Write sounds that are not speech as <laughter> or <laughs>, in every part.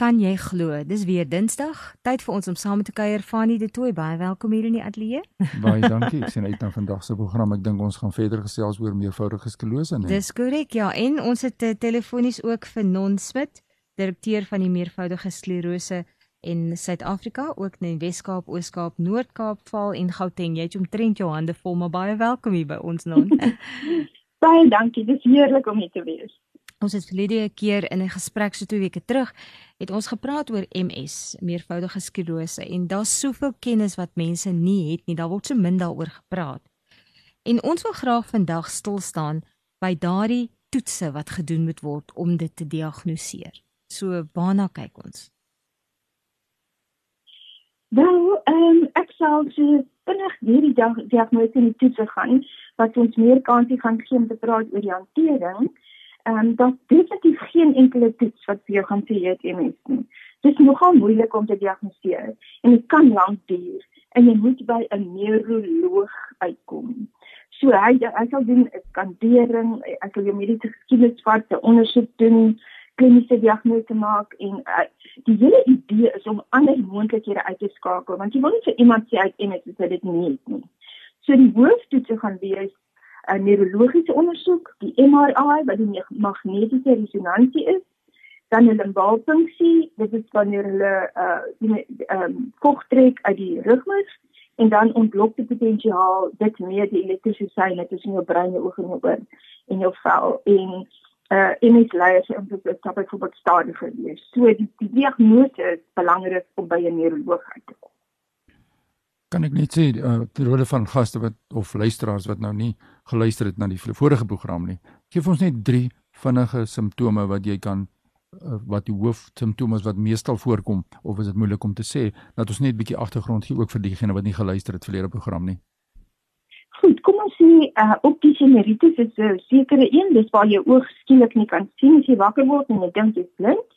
kan jy glo, dis weer Dinsdag, tyd vir ons om saam te kuier. Fanie de Tooi, baie welkom hier in die ateljee. <laughs> Baie dankie. Ek sien uit na vandag se program. Ek dink ons gaan verder gesels oor meervoudige sklerose, nee. Dis korrek, ja. En ons het uh, telefonies ook vir Non Smit, direkteur van die meervoudige sklerose in Suid-Afrika, ook in Wes-Kaap, Oos-Kaap, Noord-Kaap, Vaal en Gauteng. Jy het omtrent jou hande vol, maar baie welkom hier by ons Non. <laughs> baie dankie. Dis heerlik om hier te wees. Ons het verlede keer in 'n gesprek so 2 weke terug het ons gepraat oor MS, meervoudige sklerose en daar's soveel kennis wat mense nie het nie. Daar word so min daaroor gepraat. En ons wil graag vandag stil staan by daardie toetse wat gedoen moet word om dit te diagnoseer. So waarna kyk ons? Wel, ehm um, ek sal sê vinnig hierdie dag diagnose en toetse gaan wat ons meer kansie gaan gee om te praat oor die hantering ehm um, dat definitief geen enkele toets wat vir jou gaan sê jy het MS nie. Dit is nogal moeilik om te diagnoseer en dit kan lank duur en jy moet by 'n neuroloog uitkom. So hy hy sal doen 'n skandering, hy sal jou mediese geskiedenis vat, 'n ondersoek doen, kliniese diagnose maak en uh, die hele idee is om ander moontlikhede uit te skakel want jy wil nie vir iemand sê hy het MS as hy dit nie het nie. So die hooftoetse gaan wees 'n neurologiese ondersoek, die MRI wat die magnetiese resonansie is, dan 'n limbaalfunksie, dit is wanneer hulle uh ehm um, vog trek uit die rugmus en dan ontlok die potensiaal dit meer die elektriese seile tussen jou brein, jou oë en jou oor en jou vel. En uh en dit lei as 'n stap byvoorbeeld stadiger wees. So die, die diagnose is belangrik om by 'n neuroloog uit te kom kan ek net sê ter rede van gaste wat of luisteraars wat nou nie geluister het na die vorige program nie. Geef ons net drie vinnige simptome wat jy kan uh, wat die hoofsimptome is wat meestal voorkom of is dit moeilik om te sê dat ons net 'n bietjie agtergrond gee ook vir diegene wat nie geluister het verlede program nie. Goed, kom ons sê uh, optiese neuritis is 'n sekere een, dis waar jy oog skielik nie kan sien as jy wakker word en jy dink jy's blind.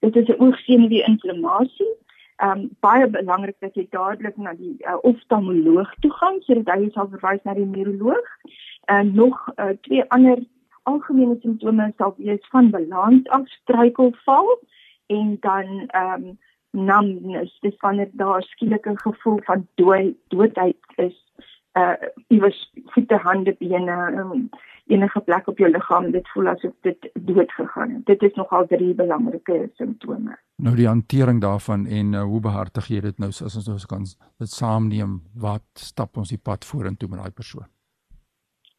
Dit is 'n oogsenuwee inflammasie ehm um, baie belangrik dat jy dadelik na die uh, oftalmoloog toe gaan sodat hy sal verwys na die neuroloog. En uh, nog uh, twee ander algemene simptome sal wees van balans af, struikelval en dan ehm um, numbness, dis wanneer daar skielike gevoel van dood doodheid is. Uh iewers voete, hande, bene, um, enige plek op jou liggaam dit voel asof dit dood gegaan het. Dit is nogal drie belangrike simptome. Nou die hantering daarvan en uh, hoe behartig jy dit nou as ons nou kan dit saamneem wat stap ons die pad vorentoe met daai persoon?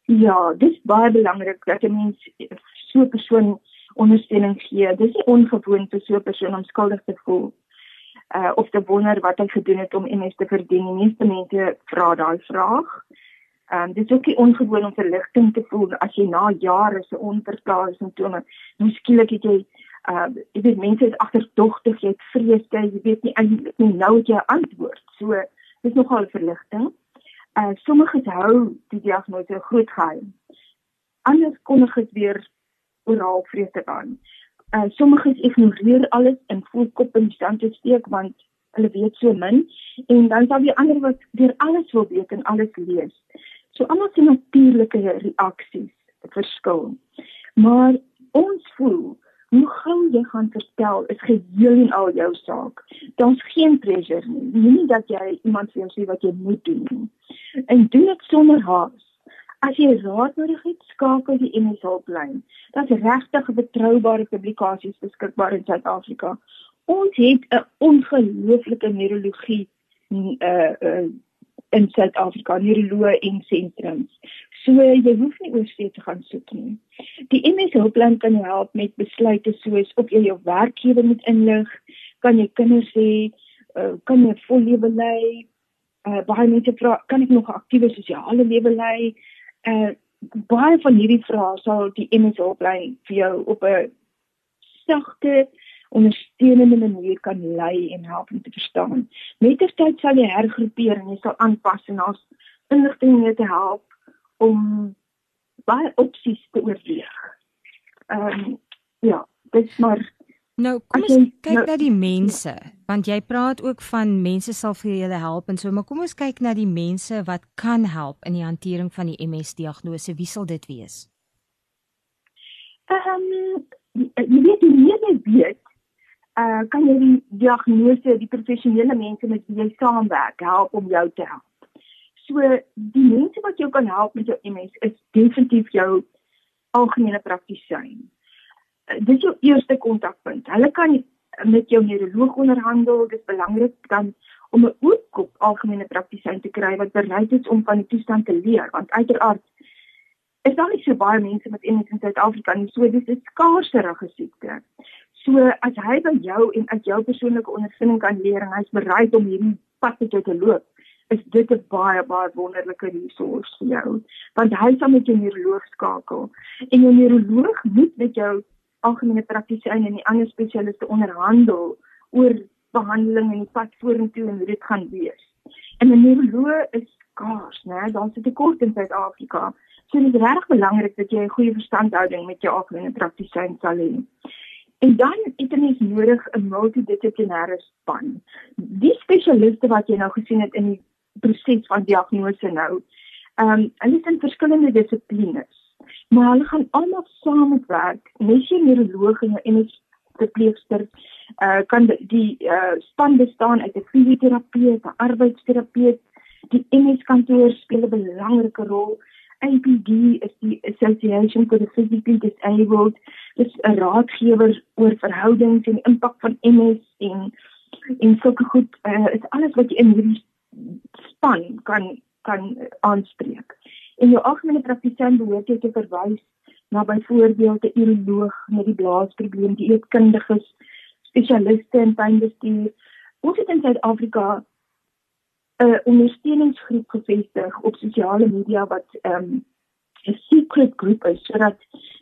Ja, dit is baie belangrik dat 'n mens so 'n persoon ondersteuning gee. Dit is ongewoon vir so 'n persoon om skuldig te voel. Uh of te wonder wat hy gedoen het om MS te verdien. Die meeste mense vra daai vraag. Ehm um, dit is ook nie ongewoon om verligting te voel as jy na jare se onverklaarde simptome nou skielik het jy uh jy weet mense is agterdogtig, jy het vrees, jy weet nie eintlik nie nou het jy 'n antwoord. So dis nogal 'n verligting. Uh sommige hou die diagnose 'n groot geheim. Anders kon dit weer oral vrees aan. Uh sommige ignoreer alles en voel kop in stand te steek want hulle weet so min en dan sal die ander wat deur alles wil weet en alles lees. So almal se natuurlike reaksies verskil. Maar ons voel hoe gou jy gaan vertel is geheel en al jou saak. Daar's geen pressure nie. Nie dat jy iemand vir jou sê wat jy moet doen nie. En doen dit sonder haas. As jy raad nodig het, skakel die MS hulplyn. Daar's regtig betroubare publikasies beskikbaar in Suid-Afrika. Ons het 'n ongelooflike neurologie uh uh in Suid-Afrika, neuroloë en sentrums. So jy hoef nie oorsee te gaan soek nie. Die MS hulplyn kan jou help met besluite soos of jy jou werkgewer moet inlig, kan jy kinders hê, uh, kan jy vol lewe lei, uh, baie mense vra, kan ek nog 'n aktiewe sosiale lewe lei? Uh baie van hierdie vrae sal die MS hulplyn vir jou op 'n sagte ondersteunende manier kan lei en help om te verstaan. Met die tyd sal jy hergroepeer en jy sal aanpas en ons inligting mee te help om baie opsies te oorweeg. Ehm um, ja, dis dis maar Nou, kom ons kyk nou, na die mense, want jy praat ook van mense sal vir julle help en so, maar kom ons kyk na die mense wat kan help in die hantering van die MS diagnose. Wie sal dit wees? Ehm um, jy weet jy meer jy weet, uh kan jy die diagnose, die professionele mense met wie jy saamwerk help om jou te help. So die mense wat jou kan help met jou MS is definitief jou algemene praktisyn dis jou eerste kontakpunt. Hulle kan met jou neuroloog onderhandel. Dit is belangrik dan om 'n oorkop algemene praktisyn te kry wat bereid is om van die toestand te leer, want uiteraard is daar nie so baie mense met MS in Suid-Afrika nie. So dis 'n skaarserige siekte. So as hy by jou en uit jou persoonlike ondervinding kan leer en hy's bereid om hierdie pad met jou te loop, is dit 'n baie baie wonderlike resource vir jou. Want hy sal met jou neuroloog skakel en jou neuroloog moet met jou algemene praktisyn en die ander spesialiste onderhandel oor behandeling en die pad vorentoe en hoe dit gaan wees. En 'n neuroloog is skaars, né? Daar's 'n tekort in Suid-Afrika. So dit is regtig belangrik dat jy 'n goeie verstandhouding met jou algemene praktisyn sal hê. En dan het jy nodig 'n multidissiplinêre span. Die spesialiste wat jy nou gesien het in die proses van diagnose nou, ehm um, hulle is in verskillende dissiplines maar hulle gaan almal saamwerk. Mens jy neuroloog en 'n verpleegster uh kan die uh span bestaan uit 'n fisioterapeut, 'n arbeidsterapeut, die MS kantoor speel 'n belangrike rol. APD is die Association for the Physically Disabled. Dit is 'n raadgewer oor verhoudings en impak van MS en en sulke goed. Uh is alles wat jy in hierdie span kan kan aanspreek. En jou algemene praktisyn behoort jy te verwys na byvoorbeeld 'n uroloog met die blaasprobleem, die eetkundiges, spesialiste in pynbestuur. Ons het in Suid-Afrika 'n ondersteuningsgroep gevestig op sosiale media wat ehm um, 'n secret groep is sodat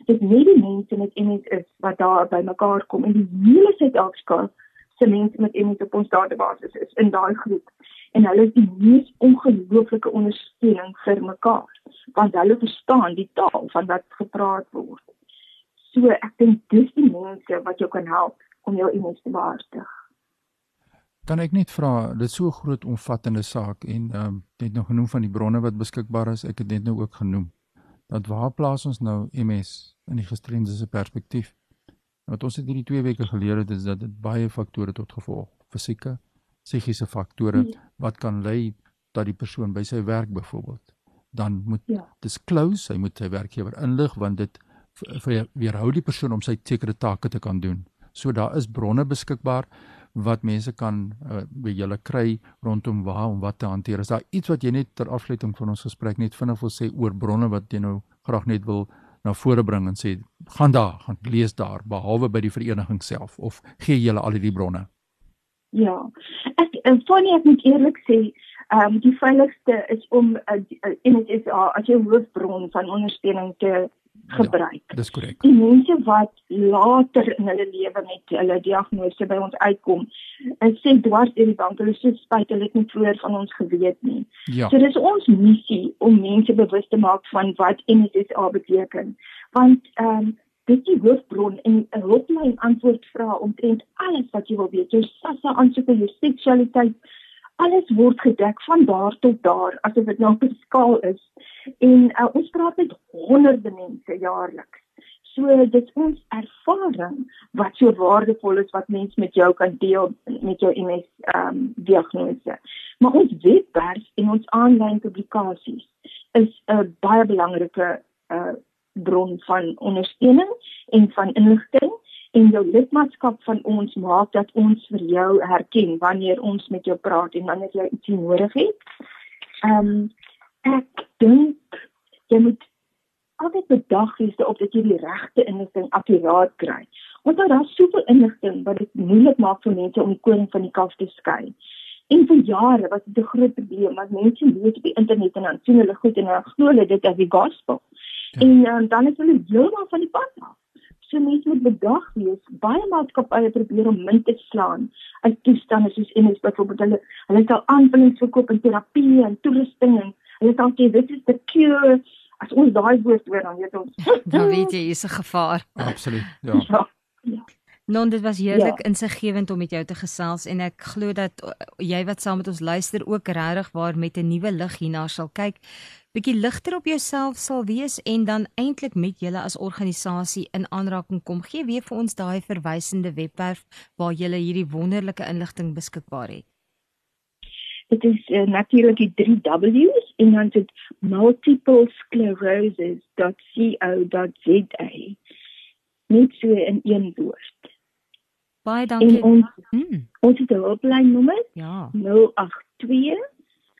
dit nie die mense met MS is wat daar bymekaar kom en die hele Suid-Afrika se mense met MS op ons database is in daai groep en hulle is die mees ongelooflike ondersteuning vir mekaar want hulle verstaan die taal van wat gepraat word. So ek dink dis die mense wat jou kan help om jou immuns te behartig. Dan ek net vra, dit is so 'n groot omvattende saak en ehm um, net nog genoem van die bronne wat beskikbaar is, ek het dit nou ook genoem. Dat waar plaas ons nou MS in die gestremde se perspektief? Wat ons het hierdie 2 weke geleer het is dat dit baie faktore tot gevolg, fisieke, psigiese faktore hmm. wat kan lei dat die persoon by sy werk byvoorbeeld dan moet ja. dis close hy moet sy werkgewer inlig want dit weerhou die persoon om sy sekere take te kan doen so daar is bronne beskikbaar wat mense kan uh, by julle kry rondom waar om wat te hanteer is daar iets wat jy net ter afsluiting van ons gesprek net vinnig wil sê oor bronne wat jy nou graag net wil na vore bring en sê gaan daar gaan lees daar behalwe by die vereniging self of gee julle al die bronne Ja. Ek en Fanny ek moet eerlik sê, ehm um, die veiligste is om uh, uh, NSA as jou hoofbron van ondersteuning te gebruik. Ja, dis korrek. Die mense wat later in hulle lewe met hulle diagnose by ons uitkom, sê dwars deur die bank, hulle sê spyt hulle het nie vroeër van ons geweet nie. Ja. So dis ons missie om mense bewus te maak van wat NSA beteken. Want ehm um, dit die hoofbron en 'n hulplyn antwoord vra omtrent alles wat jy wil weet. Jou SASSA aansoek oor jou seksualiteit, alles word gedek van daar tot daar asof dit nou op 'n skaal is. En uh, ons praat met honderde mense jaarliks. So dit ons ervaring wat so waardevol is wat mense met jou kan deel met jou MS ehm um, diagnose. Maar ons webwerf en ons aanlyn publikasies is 'n baie belangrike uh bron van ondersteuning en van inligting en jou lidmaatskap van ons maak dat ons vir jou herken wanneer ons met jou praat en wanneer jy iets nodig het. Ehm um, ek dink jy moet altyd bedag wees op dat jy die regte inligting akkuraat kry. Want daar is soveel inligting wat dit moeilik maak vir mense om die koning van die kalf te skei. En vir jare was dit 'n groot probleem want mense lees op die internet en dan sien hulle goed en hulle glo dit as die gospel. Ja. En um, dan is hulle heeltemal van die pad af. So mense moet bedag wees. Baie maatskappye probeer om min te slaan uit toestande soos MS byvoorbeeld hulle hulle sal aanvullings verkoop in terapie en toerusting en hulle sal sê dit is the cure. As ons daai woord hoor dan weet ons <laughs> dan weet jy is 'n gevaar. Absoluut. Ja. <laughs> ja. ja. Non, dit was heerlik ja. insiggewend om met jou te gesels en ek glo dat uh, jy wat saam met ons luister ook regtig waar met 'n nuwe lig hierna sal kyk, bietjie ligter op jouself sal wees en dan eintlik met julle as organisasie in aanraking kom. Gee weer vir ons daai verwysende webwerf waar jy hierdie wonderlike inligting beskikbaar het. Dit is uh, natuurlik die 3 W's en dan dit multiplesclerosis.co.za. Net so in een woord. Baie dankie. En ons hmm. ons het 'n hulplynnommer. Ja. 082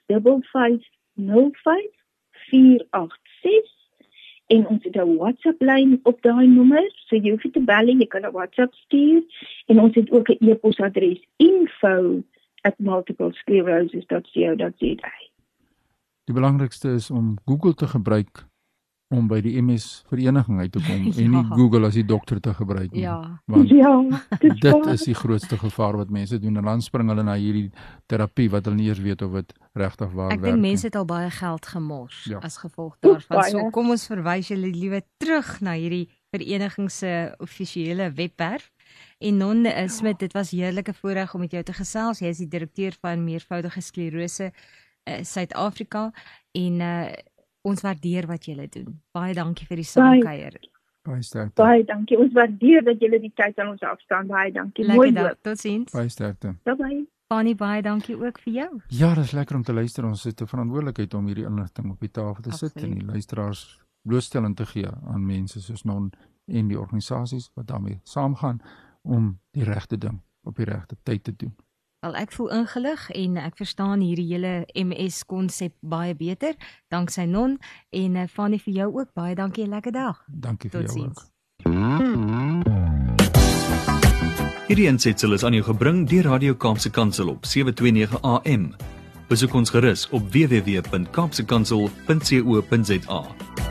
5505 486 en ons het 'n WhatsApp lyn op daai nommer, so jy hoef nie te bel nie, jy kan 'n WhatsApp stuur en ons het ook 'n e-posadres info@multiplesclerosis.co.za. Die belangrikste is om Google te gebruik om by die MS vereniging uit te kom <laughs> ja. en nie Google as die dokter te gebruik nie. Ja. Want ja, dit, dit is die grootste gevaar wat mense doen en dan spring hulle na hierdie terapie wat hulle nie eers weet of dit regtig waar werk nie. Ek dink mense het al baie geld gemors Ja. as gevolg daarvan. Oef, So kom ons verwys julle liewe terug na hierdie vereniging se offisiële webwerf. En non uh, Smit, dit was heerlike voorreg om met jou te gesels. Jy is die direkteur van meervoudige sklerose uh, Suid-Afrika en uh, ons waardeer wat julle doen. Baie dankie vir die saamkuier. Baie sterkte. Baie dankie. Ons waardeer dat julle die tyd aan ons afstaan. Baie dankie. Mooi dag. Totsiens. Baie sterkte. Bye bye. Fanny, baie dankie ook vir jou. Ja, dit is lekker om te luister. Ons het 'n verantwoordelikheid om hierdie inligting op die tafel te sit en Absoluut. die luisteraars blootstelling te gee aan mense soos non en die organisasies wat daarmee saamgaan om die regte ding op die regte tyd te doen. Wel ek voel ingelig en ek verstaan hierdie hele MS konsep baie beter danksy Non en uh, Fanny vir jou ook baie dankie en lekker dag. Dankie vir jou ook. Totsiens. Hierdie ensetsel is aan jou gebring deur Radio Kaapse Kansel op 729 AM. Besoek ons gerus op www.kaapsekansel.co.za.